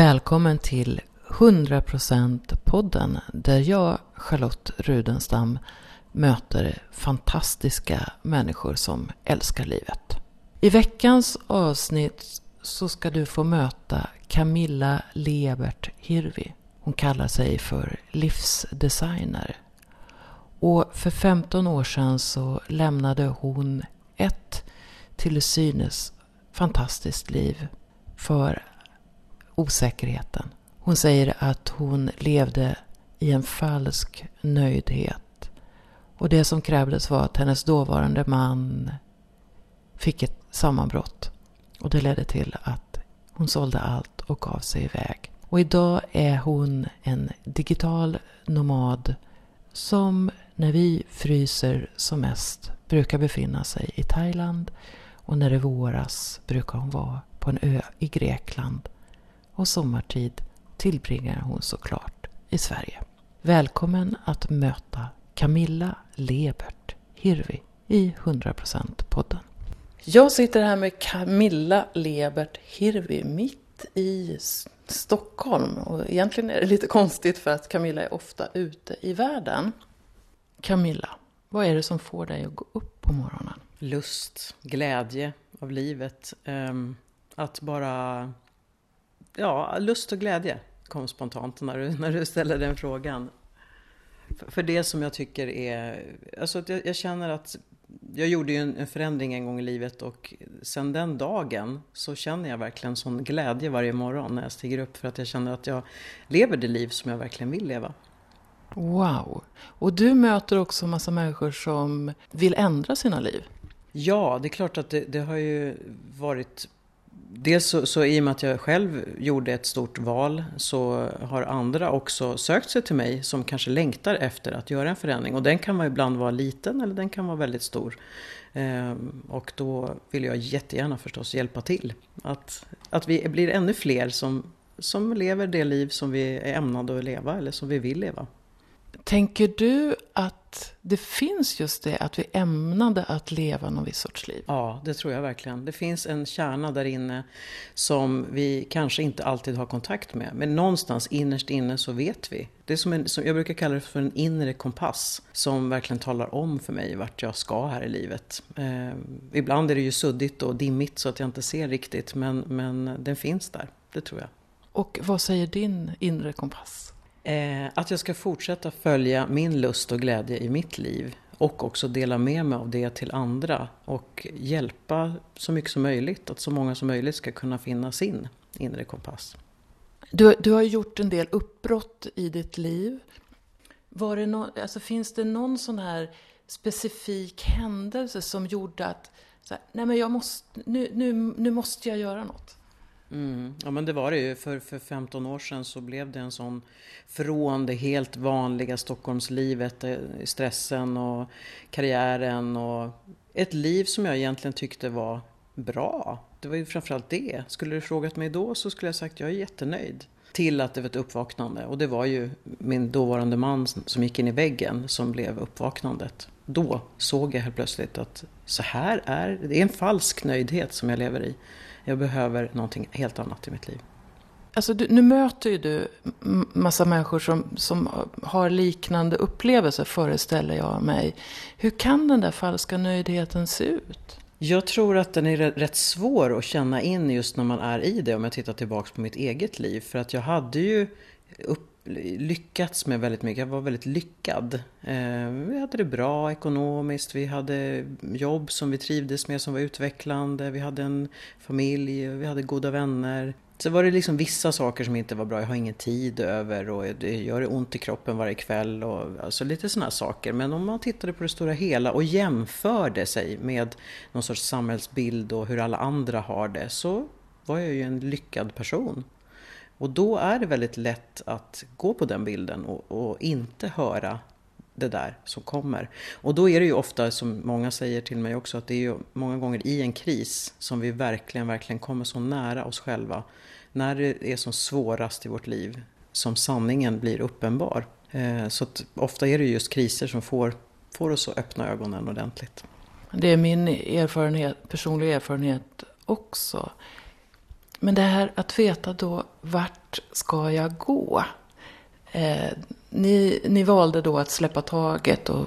Välkommen till 100% podden där jag, Charlotte Rudenstam, möter fantastiska människor som älskar livet. I veckans avsnitt så ska du få möta Camilla Lebert Hirvi. Hon kallar sig för livsdesigner. Och för 15 år sedan så lämnade hon ett till synes fantastiskt liv för osäkerheten. Hon säger att hon levde i en falsk nöjdhet. Och det som krävdes var att hennes dåvarande man fick ett sammanbrott. Och det ledde till att hon sålde allt och gav sig iväg. Och idag är hon en digital nomad som när vi fryser som mest brukar befinna sig i Thailand och när det våras brukar hon vara på en ö i Grekland och sommartid tillbringar hon såklart i Sverige. Välkommen att möta Camilla Lebert Hirvi i 100% podden. Jag sitter här med Camilla Lebert Hirvi mitt i Stockholm och egentligen är det lite konstigt för att Camilla är ofta ute i världen. Camilla, vad är det som får dig att gå upp på morgonen? Lust, glädje av livet. Ehm, att bara... Ja, lust och glädje kom spontant när du, när du ställer den frågan. För det som jag tycker är... Alltså jag, jag känner att jag gjorde ju en, en, förändring en gång i livet och sen den dagen så känner jag verkligen sån glädje varje morgon när jag stiger upp för att jag känner att jag lever det liv som jag verkligen vill leva. Wow! Och du möter också massa människor som vill ändra sina liv. Ja, det är klart att det, det har ju varit Dels så, så i och med att jag själv gjorde ett stort val så har andra också sökt sig till mig som kanske längtar efter att göra en förändring. Och den kan man ibland vara liten eller den kan vara väldigt stor. Ehm, och då vill jag jättegärna förstås hjälpa till. Att, att vi blir ännu fler som, som lever det liv som vi är ämnade att leva eller som vi vill leva. Tänker du att det finns just det, att vi ämnade att leva någon viss sorts liv? Ja, det tror jag verkligen. Det finns en kärna där inne som vi kanske inte alltid har kontakt med. Men någonstans innerst inne så vet vi. Det är som en, som jag brukar kalla det för en inre kompass som verkligen talar om för mig vart jag ska här i livet. Eh, ibland är det ju suddigt och dimmigt så att jag inte ser riktigt, men, men den finns där. Det tror jag. Och vad säger din inre kompass? Eh, att jag ska fortsätta följa min lust och glädje i mitt liv och också dela med mig av det till andra och hjälpa så mycket som möjligt, att så många som möjligt ska kunna finna sin inre kompass. Du, du har gjort en del uppbrott i ditt liv. Var det no, alltså finns det någon sån här specifik händelse som gjorde att så här, nej men jag måste, nu, nu, nu måste jag göra något? Mm. Ja men det var det ju. För, för 15 år sedan så blev det en sån från det helt vanliga Stockholmslivet, eh, stressen och karriären och ett liv som jag egentligen tyckte var bra. Det var ju framförallt det. Skulle du frågat mig då så skulle jag sagt jag är jättenöjd. Till att det var ett uppvaknande och det var ju min dåvarande man som gick in i väggen som blev uppvaknandet. Då såg jag helt plötsligt att så här är det. är en falsk nöjdhet som jag lever i. Jag behöver någonting helt annat i mitt liv. Alltså du, nu möter ju du massa människor som, som har liknande upplevelser föreställer jag mig. Hur kan den där falska nöjdheten se ut? Jag tror att den är rätt svår att känna in just när man är i det om jag tittar tillbaks på mitt eget liv. För att jag hade ju upp, lyckats med väldigt mycket. Jag var väldigt lyckad. Eh, vi hade det bra ekonomiskt, vi hade jobb som vi trivdes med som var utvecklande, vi hade en familj, vi hade goda vänner. Så var det liksom vissa saker som inte var bra. Jag har ingen tid över och det gör ont i kroppen varje kväll och alltså lite sådana saker. Men om man tittade på det stora hela och jämförde sig med någon sorts samhällsbild och hur alla andra har det så var jag ju en lyckad person. Och då är det väldigt lätt att gå på den bilden och, och, inte höra det där som kommer. Och då är det ju ofta, som många säger till mig också, att det är ju många gånger i en kris som vi verkligen, verkligen kommer så nära oss själva. När det är som svårast i vårt liv, som sanningen blir uppenbar. Eh, så att ofta är det just kriser som får, får oss att öppna ögonen ordentligt. Det är min erfarenhet, personliga erfarenhet också. Men det här att veta då, vart ska jag gå? Eh, ni, ni valde då att släppa taget och,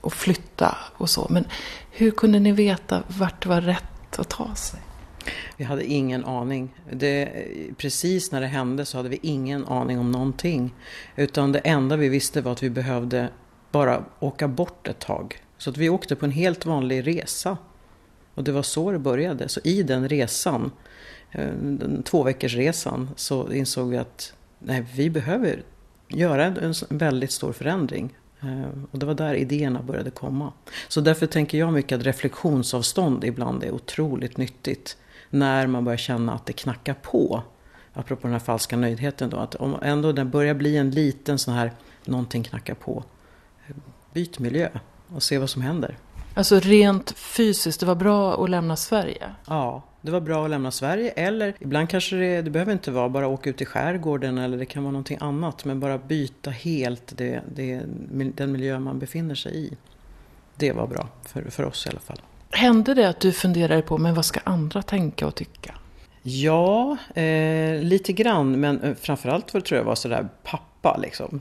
och flytta och så. Men hur kunde ni veta vart det var rätt att ta sig? Vi hade ingen aning. Det, precis när det hände så hade vi ingen aning om någonting. Utan det enda vi visste var att vi behövde bara åka bort ett tag. Så att vi åkte på en helt vanlig resa. Och det var så det började. Så i den resan, den två veckors resan, så insåg vi att nej, vi behöver göra en väldigt stor förändring. Eh, och det var där idéerna började komma. Så därför tänker jag mycket att reflektionsavstånd ibland är otroligt nyttigt. När man börjar känna att det knackar på. Apropå den här falska nöjdheten då. Att om ändå det börjar bli en liten sån här, någonting knackar på. Byt miljö och se vad som händer. Alltså rent fysiskt, det var bra att lämna Sverige? Ja, det var bra att lämna Sverige. Eller ibland kanske det, det behöver inte vara bara åka ut i skärgården eller det kan vara någonting annat. Men bara byta helt det, det, den miljö man befinner sig i. Det var bra, för, för oss i alla fall. Hände det att du funderade på, men vad ska andra tänka och tycka? Ja, eh, lite grann. Men eh, framförallt tror jag var sådär pappa liksom.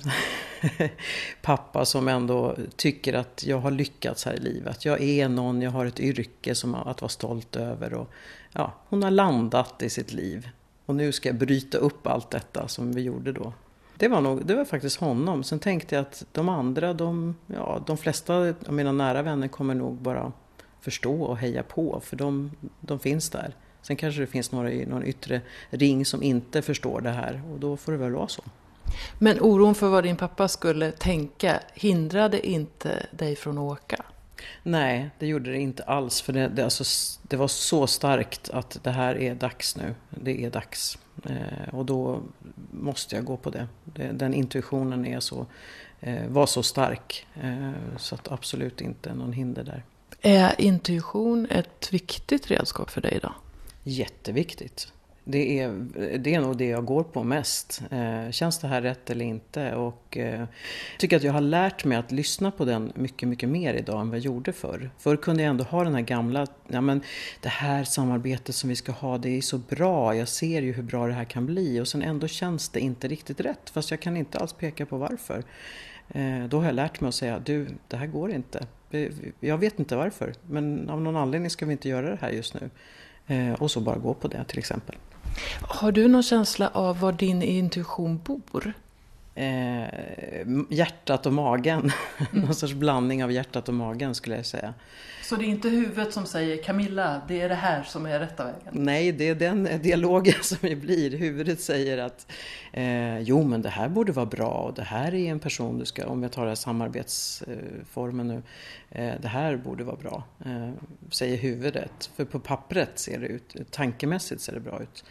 pappa som ändå tycker att jag har lyckats här i livet. Jag är någon, jag har ett yrke som att vara stolt över. Och, ja, hon har landat i sitt liv. Och nu ska jag bryta upp allt detta som vi gjorde då. Det var, nog, det var faktiskt honom. Sen tänkte jag att de andra, de, ja, de flesta av mina nära vänner kommer nog bara förstå och heja på. För de, de finns där. Sen kanske det finns några i någon yttre ring som inte förstår det här och då får det väl vara så. Men oron för vad din pappa skulle tänka hindrade inte dig från att åka? Nej, det gjorde det inte alls. För det, det, alltså, det var så starkt att det här är dags nu. Det är dags. Eh, och då måste jag gå på det. det den intuitionen är så, eh, var så stark. Eh, så att absolut inte någon hinder där. Är intuition ett viktigt redskap för dig idag? Jätteviktigt. Det är, det är nog det jag går på mest. Eh, känns det här rätt eller inte? Och eh, tycker att jag har lärt mig att lyssna på den mycket, mycket mer idag än vad jag gjorde förr. Förr kunde jag ändå ha den här gamla, ja men det här samarbetet som vi ska ha, det är så bra. Jag ser ju hur bra det här kan bli. Och sen ändå känns det inte riktigt rätt. Fast jag kan inte alls peka på varför. Eh, då har jag lärt mig att säga, du, det här går inte. Jag vet inte varför, men av någon anledning ska vi inte göra det här just nu. Eh, och så bara gå på det till exempel. Har du någon känsla av var din intuition bor? Eh, hjärtat och magen. Mm. någon sorts blandning av hjärtat och magen skulle jag säga. Så det är inte huvudet som säger Camilla, det är det här som är rätta vägen? Nej, det är den dialogen som det blir. Huvudet säger att eh, jo, men det här borde vara bra och det här är en person du ska, om jag tar den här samarbetsformen nu, eh, det här borde vara bra, eh, säger huvudet. För på pappret ser det ut, tankemässigt ser det bra ut.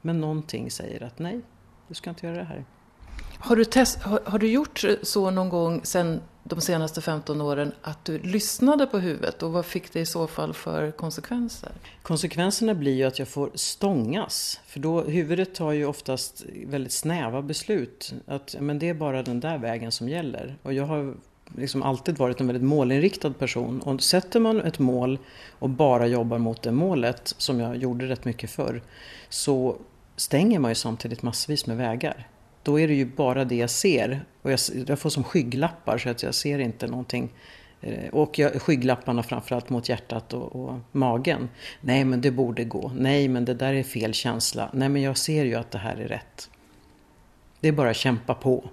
Men någonting säger att nej, du ska inte göra det här. Har du, test, har, har, du gjort så någon gång sen de senaste 15 åren att du lyssnade på huvudet och vad fick det i så fall för konsekvenser? Konsekvenserna blir ju att jag får stångas. För då, huvudet tar ju oftast väldigt snäva beslut. Att men det är bara den där vägen som gäller. Och jag har liksom alltid varit en väldigt målinriktad person. Och sätter man ett mål och bara jobbar mot det målet, som jag gjorde rätt mycket förr, så stänger man ju samtidigt massvis med vägar då är det ju bara det jag ser. Och jag, jag får som skygglappar så att jag ser inte någonting. Eh, och jag, skygglapparna framförallt mot hjärtat och, och, magen. Nej men det borde gå. Nej men det där är fel känsla. Nej men jag ser ju att det här är rätt. Det är bara att kämpa på.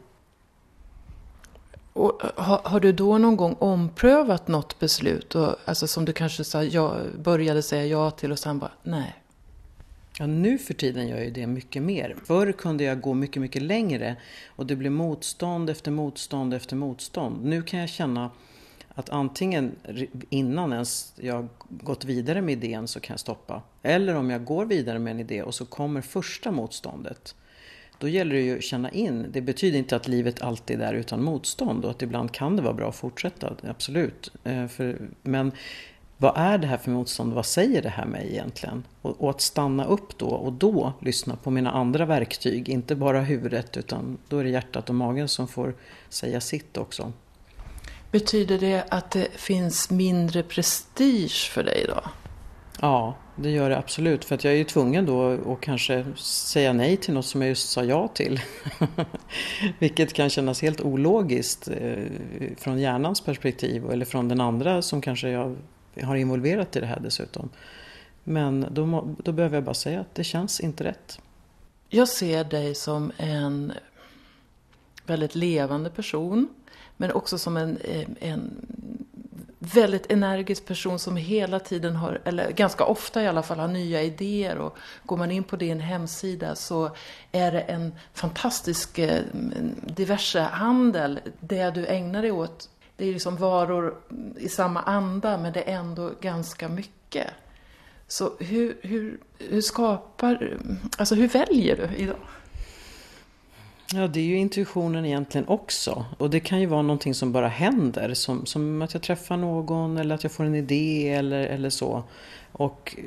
Och eh, har, har, du då någon gång omprövat något beslut? Och, alltså som du kanske sa, jag började säga ja till och sen bara nej. Ja, nu för tiden gör jag ju det mycket mer. Förr kunde jag gå mycket, mycket längre och det blev motstånd efter motstånd efter motstånd. Nu kan jag känna att antingen innan ens jag gått vidare med idén så kan jag stoppa. Eller om jag går vidare med en idé och så kommer första motståndet. Då gäller det ju att känna in. Det betyder inte att livet alltid är utan motstånd och att ibland kan det vara bra att fortsätta, absolut. Eh, men vad är det här för motstånd? Vad säger det här mig egentligen? Och, och, att stanna upp då och då lyssna på mina andra verktyg, inte bara huvudet utan då är det hjärtat och magen som får säga sitt också. Betyder det att det finns mindre prestige för dig då? Ja, det gör det absolut. För att jag är ju tvungen då att kanske säga nej till något som jag just sa ja till. Vilket kan kännas helt ologiskt eh, från hjärnans perspektiv eller från den andra som kanske jag har involverat i det här dessutom. Men då, då behöver jag bara säga att det känns inte rätt. Jag ser dig som en väldigt levande person. Men också som en, en väldigt energisk person som hela tiden har, eller ganska ofta i alla fall, har nya idéer. Och går man in på din hemsida så är det en fantastisk eh, diverse handel. Det du ägnar dig åt, det är liksom varor i samma anda men det är ändå ganska mycket. Så hur, hur, hur skapar, alltså hur väljer du idag? Ja, det är ju intuitionen egentligen också. Och det kan ju vara någonting som bara händer. Som, som att jag träffar någon eller att jag får en idé eller, eller så. Och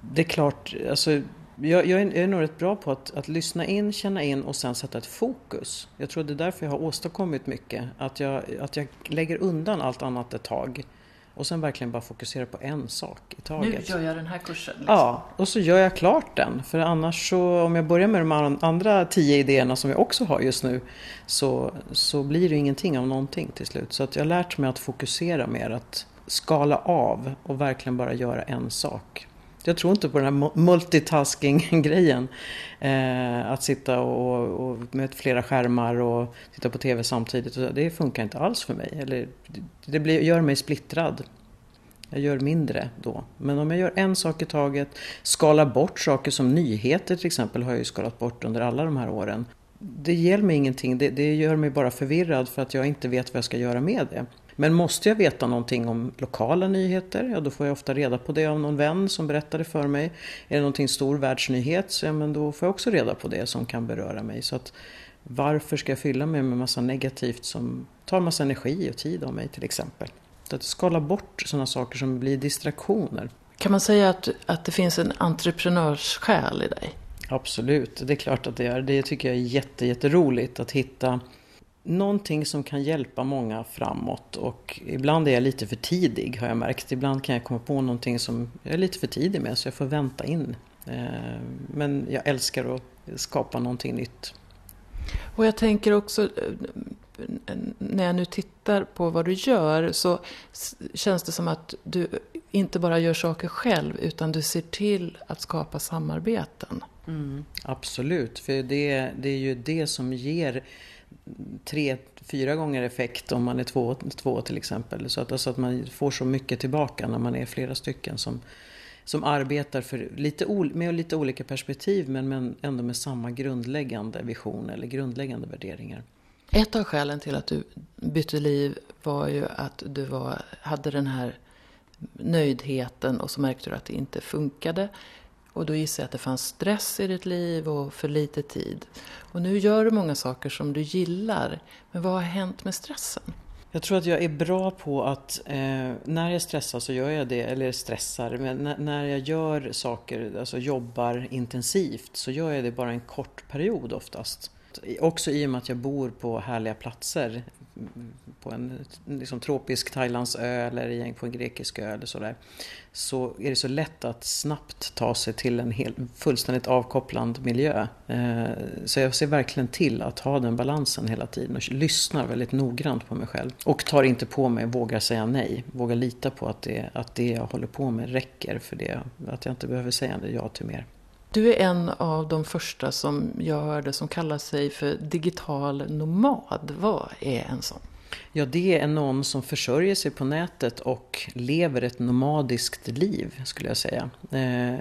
det är klart, alltså, jag, jag, är, jag är nog rätt bra på att, att lyssna in, känna in och sen sätta ett fokus. Jag tror det är därför jag har åstadkommit mycket. Att jag, att jag lägger undan allt annat ett tag. Och sen verkligen bara fokusera på en sak i taget. Nu gör jag den här kursen. Liksom. Ja, och så gör jag klart den. För annars så, om jag börjar med de andra tio idéerna som jag också har just nu, så, så blir det ingenting av någonting till slut. Så att jag har lärt mig att fokusera mer, att skala av och verkligen bara göra en sak. Jag tror inte på den här multitasking-grejen. Eh, att sitta och, och, med flera skärmar och titta på TV samtidigt. Det funkar inte alls för mig. Eller, det blir, gör mig splittrad. Jag gör mindre då. Men om jag gör en sak i taget, skalar bort saker som nyheter till exempel har jag ju skalat bort under alla de här åren. Det ger mig ingenting, det, det gör mig bara förvirrad för att jag inte vet vad jag ska göra med det. Men måste jag veta någonting om lokala nyheter, ja då får jag ofta reda på det av någon vän som berättade för mig. Är det någonting stor världsnyhet, så ja, men då får jag också reda på det som kan beröra mig. Så att varför ska jag fylla mig med massa negativt som tar massa energi och tid av mig till exempel? Så att skala bort sådana saker som blir distraktioner. Kan man säga att, att det finns en entreprenörssjäl i dig? Absolut, det är klart att det är. Det tycker jag är jätte, jätteroligt att hitta någonting som kan hjälpa många framåt och ibland är jag lite för tidig har jag märkt. Ibland kan jag komma på någonting som jag är lite för tidig med så jag får vänta in. Eh, men jag älskar att skapa någonting nytt. Och jag tänker också, eh, när jag nu tittar på vad du gör så känns det som att du inte bara gör saker själv utan du ser till att skapa samarbeten. Mm, absolut, för det, det är ju det som ger tre, fyra gånger effekt om man är två, två till exempel. Så att, alltså att man får så mycket tillbaka när man är flera stycken som, som arbetar för lite, med lite olika perspektiv men, men ändå med samma grundläggande vision eller grundläggande värderingar. Ett av skälen till att du bytte liv var ju att du var, hade den här nöjdheten och så märkte du att det inte funkade. Och då gissar jag att det fanns stress i ditt liv och för lite tid. Och nu gör du många saker som du gillar. Men vad har hänt med stressen? Jag tror att jag är bra på att eh, när jag stressar så gör jag det, eller stressar, men när jag gör saker, alltså jobbar intensivt så gör jag det bara en kort period oftast. Också i och med att jag bor på härliga platser på en liksom, tropisk Thailandsö eller på en grekisk ö eller sådär. Så är det så lätt att snabbt ta sig till en helt, fullständigt avkopplad miljö. Eh, så jag ser verkligen till att ha den balansen hela tiden och lyssnar väldigt noggrant på mig själv. Och tar inte på mig, vågar säga nej. Vågar lita på att det, att det jag håller på med räcker för det. Att jag inte behöver säga ja till mer. Du är en av de första som jag hörde som kallar sig för digital nomad. Vad är en sån? Ja, det är någon som försörjer sig på nätet och lever ett nomadiskt liv, skulle jag säga. Eh,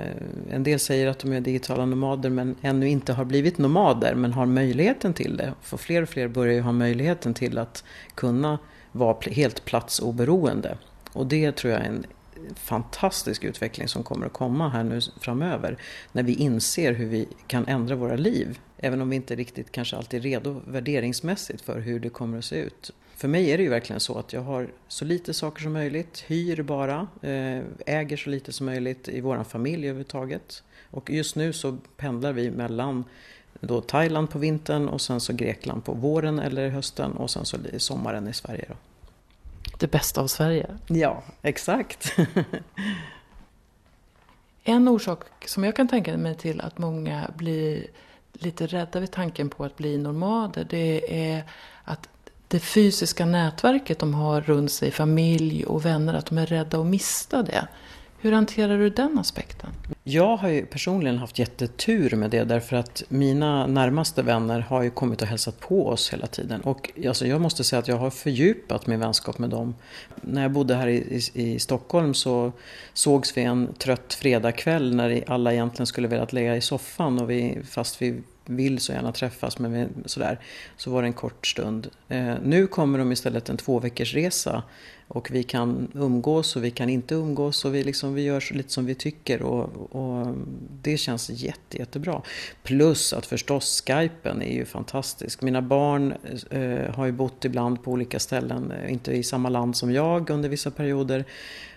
en del säger att de är digitala nomader men ännu inte har blivit nomader, men har möjligheten till det. För fler och fler börjar ju ha möjligheten till att kunna vara helt platsoberoende. Och det tror jag är en fantastisk utveckling som kommer att komma här nu framöver. När vi inser hur vi kan ändra våra liv. Även om vi inte riktigt kanske alltid är redo värderingsmässigt för hur det kommer att se ut. För mig är det ju verkligen så att jag har så lite saker som möjligt, hyr bara, eh, äger så lite som möjligt i vår familj överhuvudtaget. Och just nu så pendlar vi mellan då Thailand på vintern och sen så Grekland på våren eller hösten och sen så sommaren i Sverige. Då det bästa av Sverige. Ja, exakt. En orsak som jag kan tänka mig till att många blir lite rädda vid tanken på att bli nomader, det är att det fysiska nätverket de har runt sig, familj och vänner, att de är rädda att mista det. Hur hanterar du den aspekten? Jag har ju personligen haft jättetur med det därför att mina närmaste vänner har ju kommit och hälsat på oss hela tiden. Och alltså jag måste säga att jag har fördjupat min vänskap med dem. När jag bodde här i, i, i Stockholm så sågs vi en trött fredagkväll när alla egentligen skulle velat lägga i soffan och vi, fast vi vill så gärna träffas men vi, sådär, så var det en kort stund. Eh, nu kommer de istället en två veckors resa och vi kan umgås och vi kan inte umgås och vi, liksom, vi gör lite som vi tycker och, och det känns jätte, jättebra. Plus att förstås Skypen är ju fantastisk. Mina barn eh, har ju bott ibland på olika ställen, eh, inte i samma land som jag under vissa perioder.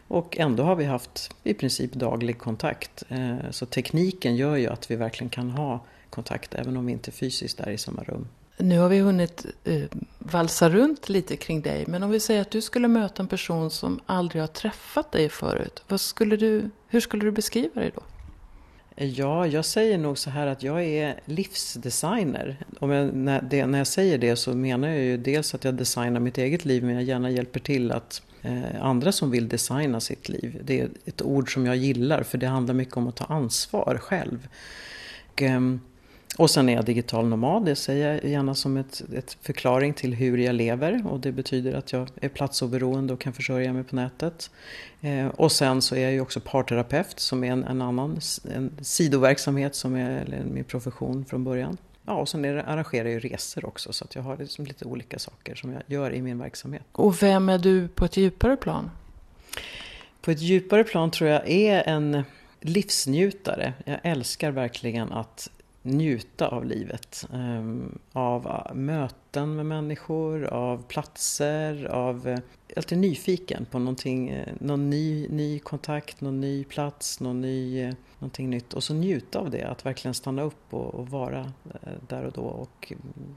Och ändå har vi haft i princip daglig kontakt. Eh, så tekniken gör ju att vi verkligen kan ha kontakt även om vi inte fysiskt är i samma rum. Nu har vi hunnit eh, valsa runt lite kring dig, men om vi säger att du skulle möta en person som aldrig har träffat dig förut, vad skulle du, hur skulle du beskriva dig då? Ja, jag säger nog så här att jag är livsdesigner. Om jag, när, det, när jag säger det så menar jag ju dels att jag designar mitt eget liv, men jag gärna hjälper till att eh, andra som vill designa sitt liv. Det är ett ord som jag gillar, för det handlar mycket om att ta ansvar själv. Och, eh, och sen är jag digital nomad, det säger jag gärna som ett, ett förklaring till hur jag lever och det betyder att jag är platsoberoende och kan försörja mig på nätet. Eh, och sen så är jag ju också parterapeut som är en, en annan en sidoverksamhet som är min profession från början. Ja, och sen är det, arrangerar jag ju resor också så att jag har liksom lite olika saker som jag gör i min verksamhet. Och vem är du på ett djupare plan? På ett djupare plan tror jag är en livsnjutare. Jag älskar verkligen att njuta av livet. Ehm, av ah, möten med människor, av platser, av... Jag är alltid nyfiken på någonting, eh, någon ny, ny kontakt, någon ny plats, någon ny, eh, någonting nytt. Och så njuta av det, att verkligen stanna upp och, och vara där och då. Och mm,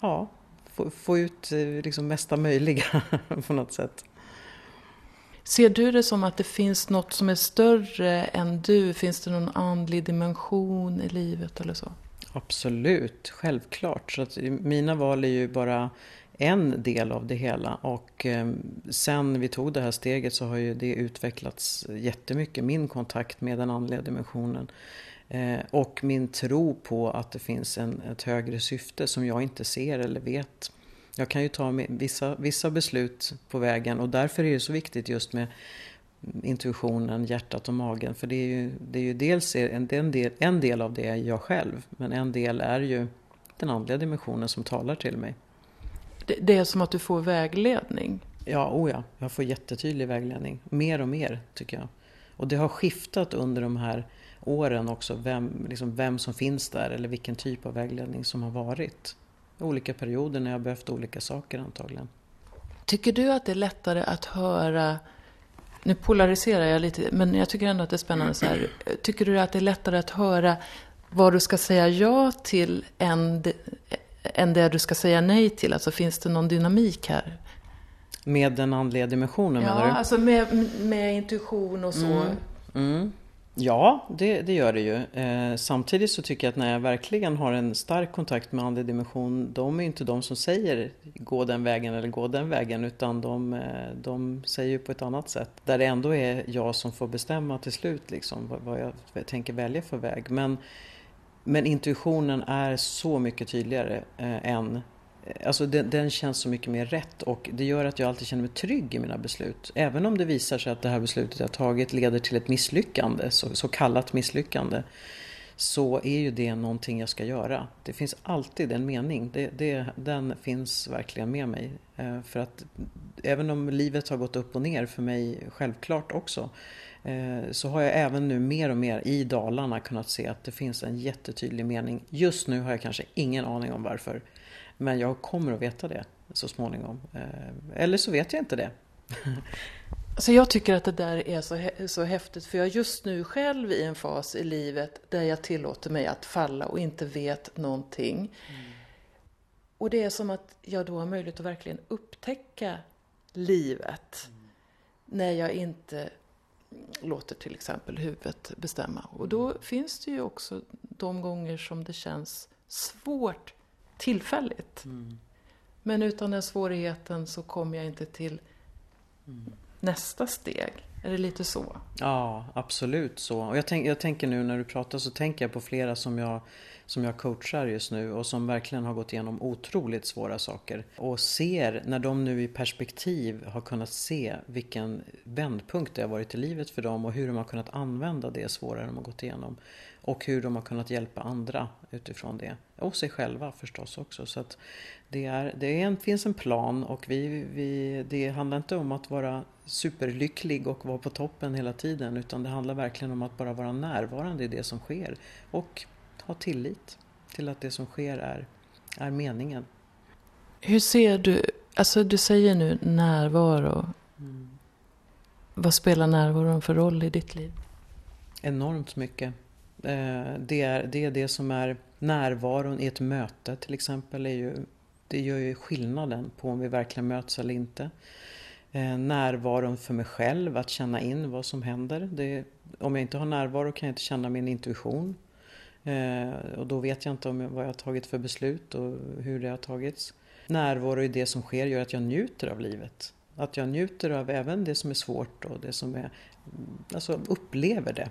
ja, få, få ut liksom mesta möjliga på något sätt. Ser du det som att det finns något som är större än du? Finns det någon andlig dimension i livet eller så? Absolut, självklart. Så att mina val är ju bara en del av det hela och ehm, sen vi tog det här steget så har ju det utvecklats jättemycket. Min kontakt med den andliga dimensionen eh, och min tro på att det finns en, ett högre syfte som jag inte ser eller vet jag kan ju ta vissa, vissa beslut på vägen och därför är det så viktigt just med intuitionen, hjärtat och magen. För det är ju, det är ju dels en, en, del, en del av det är jag själv, men en del är ju den andliga dimensionen som talar till mig. Det, det är som att du får vägledning? Ja, oh ja, jag får jättetydlig vägledning. Mer och mer, tycker jag. Och det har skiftat under de här åren också, vem, liksom vem som finns där eller vilken typ av vägledning som har varit olika perioder när jag behövt olika saker antagligen. Tycker du att det är lättare att höra nu polariserar jag lite, men jag tycker ändå att det är spännande så här. Tycker du att det är lättare att höra vad du ska säga ja till än det, än det du ska säga nej till? Alltså finns det någon dynamik här? Med den andliga dimensionen ja, menar du? Ja, alltså med, med intuition och så. Mm. Mm. Ja, det, det, gör det ju. Eh, samtidigt så tycker jag att när jag verkligen har en stark kontakt med andlig dimension, de är inte de som säger gå den vägen eller gå den vägen, utan de, eh, de säger på ett annat sätt. Där det ändå är jag som får bestämma till slut liksom, vad, vad jag tänker välja för väg. Men, men intuitionen är så mycket tydligare eh, än Alltså den, den, känns så mycket mer rätt och det gör att jag alltid känner mig trygg i mina beslut. Även om det visar sig att det här beslutet jag tagit leder till ett misslyckande, så, så kallat misslyckande, så är ju det någonting jag ska göra. Det finns alltid en mening, det, det, den finns verkligen med mig. Eh, för att även om livet har gått upp och ner för mig självklart också, eh, så har jag även nu mer och mer i Dalarna kunnat se att det finns en jättetydlig mening. Just nu har jag kanske ingen aning om varför. Men jag kommer att veta det så småningom. Eh, eller så vet jag inte det. Alltså jag tycker att det där är så, så häftigt för jag är just nu själv i en fas i livet där jag tillåter mig att falla och inte vet någonting. Mm. Och det är som att jag då har möjlighet att verkligen upptäcka livet. Mm. När jag inte låter till exempel huvudet bestämma. Och då finns det ju också de gånger som det känns svårt tillfälligt. Mm. Men utan den svårigheten så kommer jag inte till Mm. nästa steg. Är det lite så? Ja, absolut så. Och jag, tänk, jag tänker nu när du pratar så tänker jag på flera som jag, som jag coachar just nu och som verkligen har gått igenom otroligt svåra saker. Och ser, när de nu i perspektiv har kunnat se vilken vändpunkt det har varit i livet för dem och hur de har kunnat använda det svåra de har gått igenom. Och hur de har kunnat hjälpa andra utifrån det. Och sig själva förstås också. Så det, är, det är en, finns en plan och vi, vi, det handlar inte om att vara superlycklig och vara på toppen hela tiden. Utan det handlar verkligen om att bara vara närvarande i det som sker. Och ha tillit till att det som sker är, är meningen. Hur ser du, alltså du säger nu närvaro. Mm. Vad spelar närvaron för roll i ditt liv? Enormt mycket. Eh, det är, det är det som är närvaron i ett möte till exempel. Är ju, det gör ju skillnaden på om vi verkligen möts eller inte. Eh, närvaron för mig själv, att känna in vad som händer. Det, om jag inte har närvaro kan jag inte känna min intuition. Eh, och då vet jag inte om vad jag har tagit för beslut och hur det har tagits. Närvaro i det som sker gör att jag njuter av livet. Att jag njuter av även det som är svårt och det som är... Alltså upplever det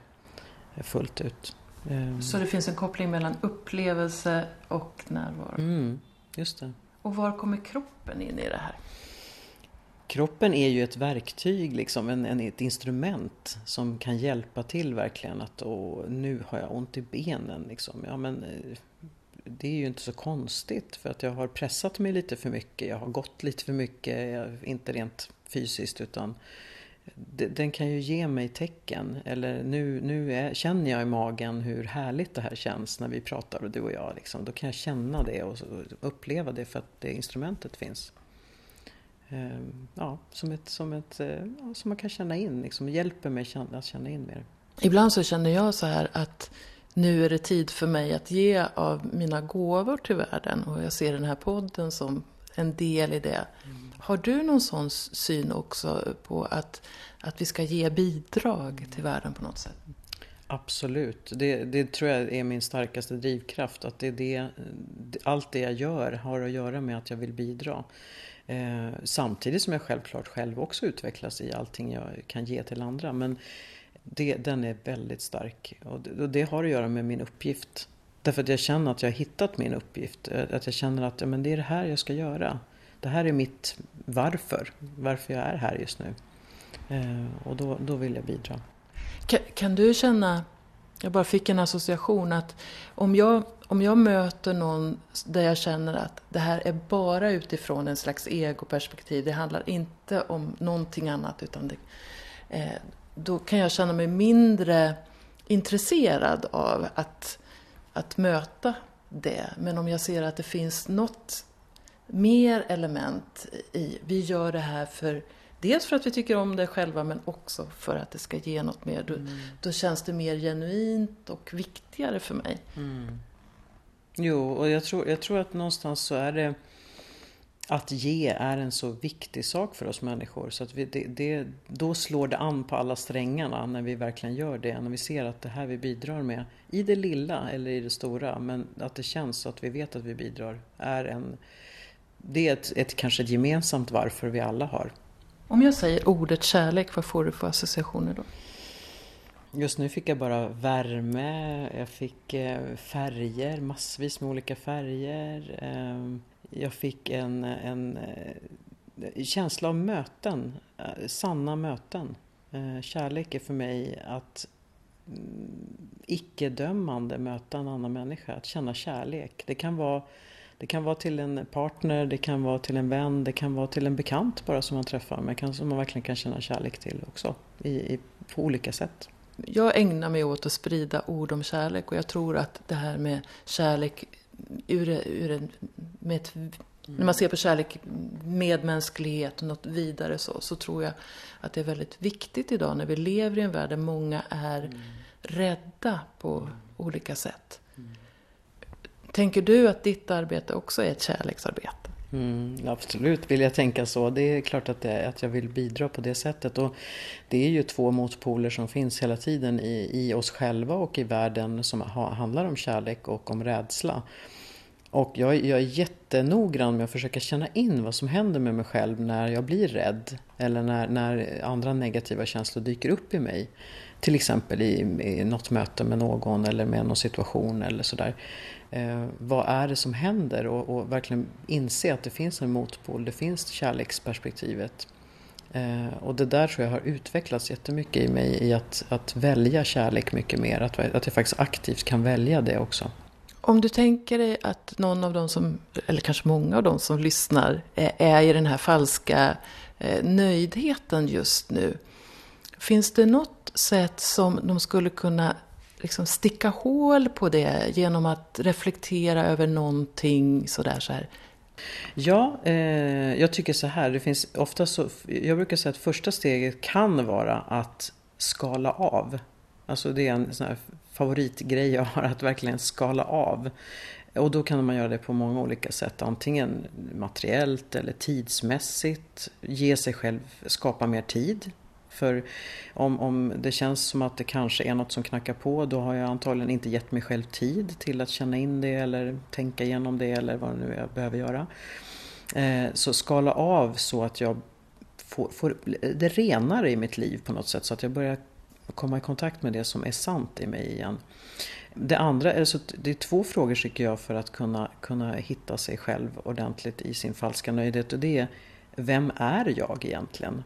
fullt ut. Eh, Så det finns en koppling mellan upplevelse och närvaro. Mm, just det. Och var kommer kroppen in i det här? Kroppen är ju ett verktyg, liksom, en, en, ett instrument som kan hjälpa till verkligen. Att åh, nu har jag ont i benen. Liksom. Ja, men, eh, det är ju inte så konstigt för att jag har pressat mig lite för mycket. Jag har gått lite för mycket, jag, inte rent fysiskt utan den kan ju ge mig tecken. Eller nu, nu är, känner jag i magen hur härligt det här känns när vi pratar, du och jag. Liksom. Då kan jag känna det och uppleva det för att det instrumentet finns. Ehm, Ja, som, ett, som, ett, eh, ja, som man kan känna in, liksom, hjälper mig att känna in mer. Ibland så känner jag så här att nu är det tid för mig att ge av mina gåvor till världen. Och jag ser den här podden som en del i det. Har du någon sån syn också på att, att vi ska ge bidrag till världen på något sätt? Absolut, det, det tror jag är min starkaste drivkraft. Att det är det, allt det jag gör har att göra med att jag vill bidra. Eh, samtidigt som jag självklart själv också utvecklas i allting jag kan ge till andra. Men det, den är väldigt stark och det, och det har att göra med min uppgift. Därför att jag känner att jag har hittat min uppgift. Eh, att jag känner att ja, men det är det här jag ska göra. Det här är mitt varför. Varför jag är här just nu. Eh, och då, då vill jag bidra. Kan, kan du känna, jag bara fick en association att om jag, om jag möter någon där jag känner att det här är bara utifrån en slags egoperspektiv, det handlar inte om någonting annat utan det, eh, då kan jag känna mig mindre intresserad av att, att möta det. Men om jag ser att det finns något mer element i, vi gör det här för Dels för att vi tycker om det själva men också för att det ska ge något mer. Då, då känns det mer genuint och viktigare för mig. Jo, och jag tror, jag tror att någonstans så är det att ge är en så viktig sak för oss människor. Så att vi, det, det, då slår det an på alla strängarna när vi verkligen gör det. När vi ser att det här vi bidrar med, i det lilla eller i det stora, men att det känns så att vi vet att vi bidrar, är en... Det är ett, ett, kanske ett gemensamt varför vi alla har. Om jag säger ordet kärlek, vad får du för associationer då? Just nu fick jag bara värme, jag fick eh, färger, massvis med olika färger. Eh, Jag fick en, en eh, känsla av möten, eh, sanna möten. Kärlek är för mig att mm, icke-dömande möta en annan människa, att känna kärlek. Det kan vara det kan vara till en partner, det kan vara till en vän, det kan vara till en bekant bara som man träffar. Men kan, som man verkligen kan känna kärlek till också. I, i, på olika sätt. Jag ägnar mig åt att sprida ord om kärlek och jag tror att det här med kärlek ur, ur en, med ett, när man ser på kärlek, medmänsklighet och något vidare så, så tror jag att det är väldigt viktigt idag när vi lever i en värld där många är rädda på olika sätt. Tänker du att ditt arbete också är ett kärleksarbete? Mm, absolut vill jag tänka så. Det är klart att, det, att jag vill bidra på det sättet. Och det är ju två motpoler som finns hela tiden i, i oss själva och i världen som ha, handlar om kärlek och om rädsla. Och jag, jag är jättenoggrann med att försöka känna in vad som händer med mig själv när jag blir rädd. Eller när, när andra negativa känslor dyker upp i mig. Till exempel i, i något möte med någon eller med någon situation eller sådär. Eh, vad är det som händer? Och, och, verkligen inse att det finns en motpol, det finns kärleksperspektivet. Eh, och det där tror jag har utvecklats jättemycket i mig i att, att välja kärlek mycket mer. Att, att jag faktiskt aktivt kan välja det också. Om du tänker dig att någon av de som, eller kanske många av de som lyssnar, eh, är i den här falska eh, nöjdheten just nu. Finns det något sätt som de skulle kunna liksom sticka hål på det genom att reflektera över någonting sådär så här? Ja, eh, jag tycker så här. Det finns ofta så, jag brukar säga att första steget kan vara att skala av. Alltså det är en sån här favoritgrej jag har, att verkligen skala av. Och då kan man göra det på många olika sätt. Antingen materiellt eller tidsmässigt. Ge sig själv, skapa mer tid. För om, om det känns som att det kanske är något som knackar på då har jag antagligen inte gett mig själv tid till att känna in det eller tänka igenom det eller vad det nu är jag behöver göra. Eh, så skala av så att jag får, får det renare i mitt liv på något sätt så att jag börjar komma i kontakt med det som är sant i mig igen. Det andra är det är två frågor tycker jag för att kunna, kunna hitta sig själv ordentligt i sin falska nöjdhet och det är Vem är jag egentligen?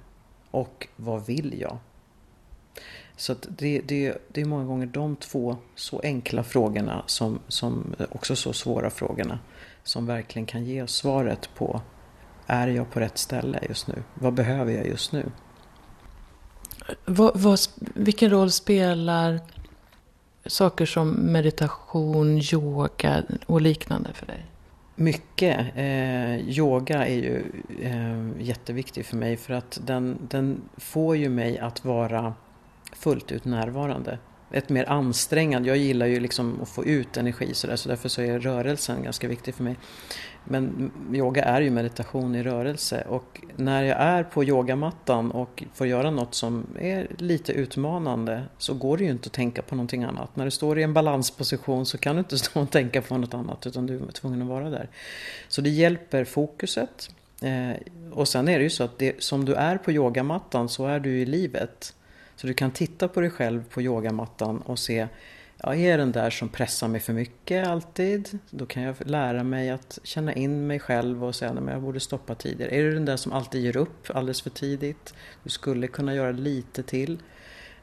Och vad vill jag? Så det, det, det är många gånger de två så enkla frågorna som, som också så svåra frågorna som verkligen kan ge oss svaret på Är jag på rätt ställe just nu? Vad behöver jag just nu? Vad, vad, vilken roll spelar saker som meditation, yoga och liknande för dig? Mycket. Eh, yoga är ju eh, jätteviktig för mig för att den, den får ju mig att vara fullt ut närvarande. Ett mer ansträngande, jag gillar ju liksom att få ut energi så, där, så därför så är rörelsen ganska viktig för mig. Men yoga är ju meditation i rörelse och när jag är på yogamattan och får göra något som är lite utmanande så går det ju inte att tänka på någonting annat. När du står i en balansposition så kan du inte stå och tänka på något annat utan du är tvungen att vara där. Så det hjälper fokuset. Eh, och sen är det ju så att det, som du är på yogamattan så är du i livet. Så du kan titta på dig själv på yogamattan och se jag är den där som pressar mig för mycket alltid, då kan jag lära mig att känna in mig själv och säga att jag borde stoppa tidigare. Är du den där som alltid ger upp alldeles för tidigt, du skulle kunna göra lite till,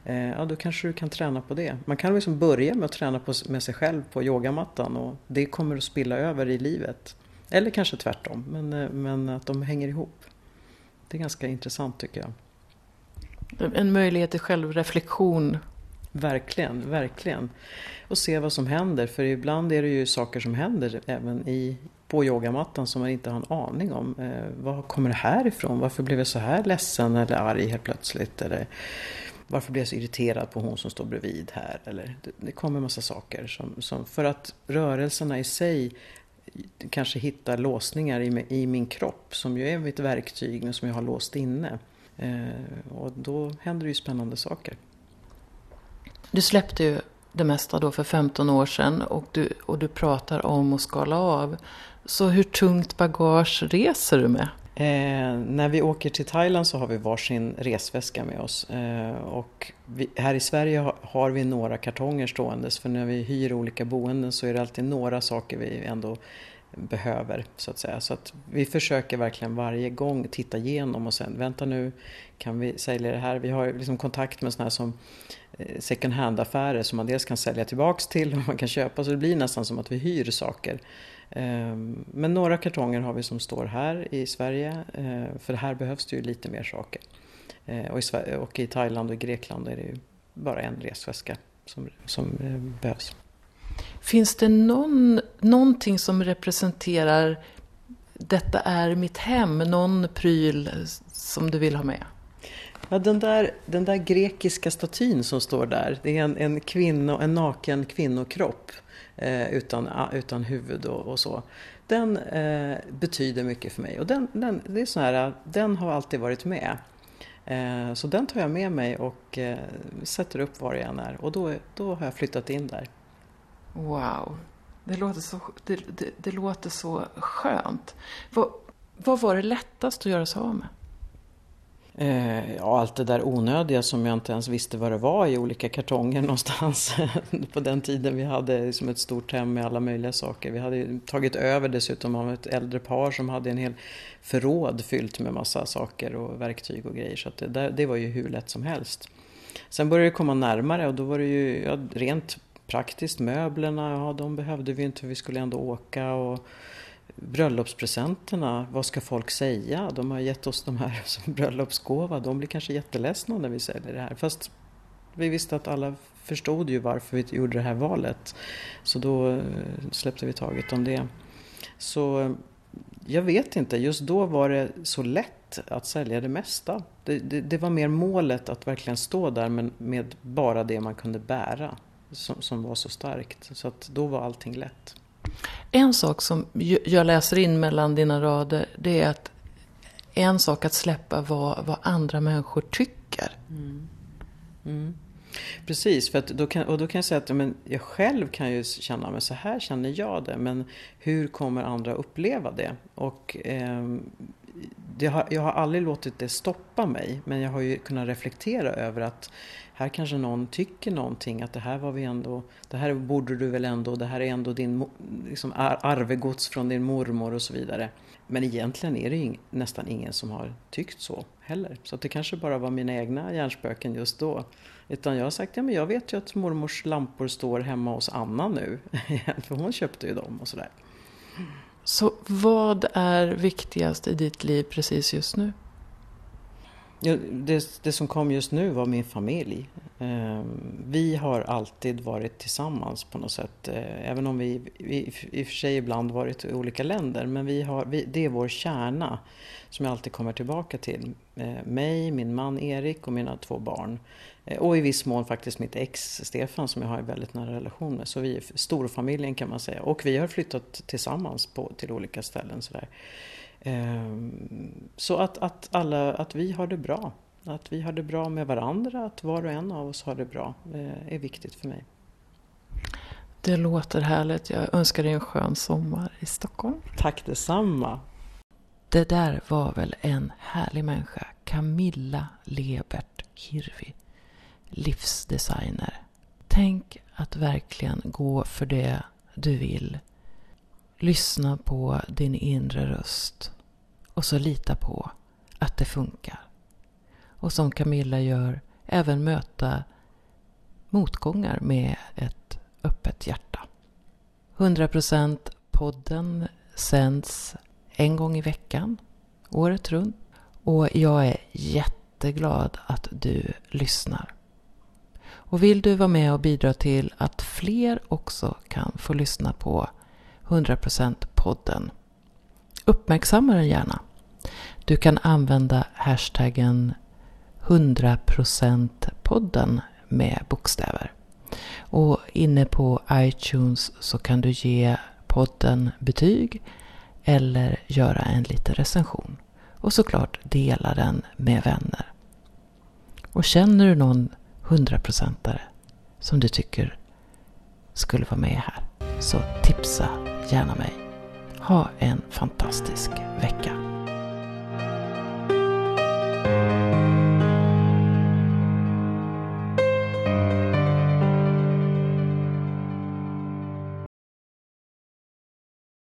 eh, ja då kanske du kan träna på det. Man kan liksom börja med att träna på, med sig själv på yogamattan och det kommer att spilla över i livet. Eller kanske tvärtom, men, eh, men att de hänger ihop. Det är ganska intressant tycker jag. En möjlighet till självreflektion Verkligen, verkligen. Och se vad som händer, för ibland är det ju saker som händer även i, på yogamattan som man inte har en aning om. Eh, var kommer det här ifrån? Varför blev jag så här ledsen eller arg helt plötsligt? Eller varför blev jag så irriterad på hon som står bredvid här? Eller, det, det kommer en massa saker. Som, som, för att rörelserna i sig kanske hittar låsningar i, i min kropp som ju är mitt verktyg som jag har låst inne. Eh, och då händer det ju spännande saker. Du släppte ju det mesta då för 15 år sedan och du, och du pratar om att skala av. Så hur tungt bagage reser du med? Eh, när vi åker till Thailand så har vi varsin resväska med oss. Eh, och vi, här i Sverige har, har, vi några kartonger ståendes för när vi hyr olika boenden så är det alltid några saker vi ändå behöver så att säga. Så att vi försöker verkligen varje gång titta igenom och sen vänta nu kan vi sälja det här. Vi har liksom kontakt med sådana här som eh, second hand-affärer som man dels kan sälja tillbaks till och man kan köpa så det blir nästan som att vi hyr saker. Ehm, men några kartonger har vi som står här i Sverige eh, för här behövs det ju lite mer saker. Eh, och i, Sverige, och i Thailand och Grekland är det ju bara en resväska som, som behövs. Finns det någon, någonting som representerar detta är mitt hem, någon pryl som du vill ha med? Ja, den, där, den där grekiska statyn som står där, det är en, en, kvinno, en naken kvinnokropp eh, utan, ah, utan huvud och, och, så. den eh, betyder mycket för mig och den, den, det är så här, den har alltid varit med. Eh, så den tar jag med mig och eh, sätter upp var jag än är och då, då har jag flyttat in där. Wow, det låter så, det, det, det låter så skönt. Vad, vad var det lättast att göra sig av med? Eh, ja, allt det där onödiga som jag inte ens visste vad det var i olika kartonger någonstans. På den tiden vi hade liksom ett stort hem med alla möjliga saker. Vi hade tagit över dessutom av ett äldre par som hade en hel förråd fyllt med massa saker och verktyg och grejer. Så det, det var ju hur lätt som helst. Sen började det komma närmare och då var det ju ja, rent praktiskt möblerna, ja de behövde vi inte för vi skulle ändå åka. Och, bröllopspresenterna, vad ska folk säga? De har gett oss de här som bröllopsgåva, de blir kanske jätteledsna när vi säljer det här. Fast vi visste att alla förstod ju varför vi gjorde det här valet. Så då eh, släppte vi taget om det. Så eh, jag vet inte, just då var det så lätt att sälja det mesta. Det, det, det var mer målet att verkligen stå där men med bara det man kunde bära som, som var så starkt. Så att då var allting lätt. En sak som jag läser in mellan dina rader, det är att en sak att släppa vad, vad andra människor tycker. Mm. Mm. Precis, för då kan, och då kan jag säga att men jag själv kan ju känna, men så här känner jag det, men hur kommer andra uppleva det? Och eh, det har, jag har aldrig låtit det stoppa mig, men jag har ju kunnat reflektera över att här kanske någon tycker någonting att det här var vi ändå, det här borde du väl ändå, det här är ändå din liksom arvegods från din mormor och så vidare. Men egentligen är det ju nästan ingen som har tyckt så heller. Så det kanske bara var mina egna hjärnspöken just då. Utan jag har sagt, ja men jag vet ju att mormors lampor står hemma hos Anna nu. För hon köpte ju dem och sådär. Så vad är viktigast i ditt liv precis just nu? Ja, det, det, som kom just nu var min familj. Eh, vi har alltid varit tillsammans på något sätt. Eh, även om vi, vi i och för sig ibland varit i olika länder. Men vi har, vi, det är vår kärna som jag alltid kommer tillbaka till. Eh, mig, min man Erik och mina två barn. Eh, och i viss mån faktiskt mitt ex Stefan som jag har en väldigt nära relation med. Så vi är storfamiljen kan man säga. Och vi har flyttat tillsammans på, till olika ställen. Sådär. Ehm, så att, att, alla, att vi har det bra. Att vi har det bra med varandra, att var och en av oss har det bra, eh, är viktigt för mig. Det låter härligt. Jag önskar dig en skön sommar i Stockholm. Tack detsamma. Det där var väl en härlig människa. Camilla Lebert Hirvi. Livsdesigner. Tänk att verkligen gå för det du vill. Lyssna på din inre röst och så lita på att det funkar. Och som Camilla gör, även möta motgångar med ett öppet hjärta. 100% podden sänds en gång i veckan, året runt. Och jag är jätteglad att du lyssnar. Och vill du vara med och bidra till att fler också kan få lyssna på 100% podden uppmärksamma den gärna. Du kan använda hashtaggen 100%podden med bokstäver. Och inne på iTunes så kan du ge podden betyg eller göra en liten recension. Och såklart dela den med vänner. Och känner du någon hundraprocentare som du tycker skulle vara med här så tipsa gärna mig. Ha en fantastisk vecka. thank you